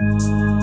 Música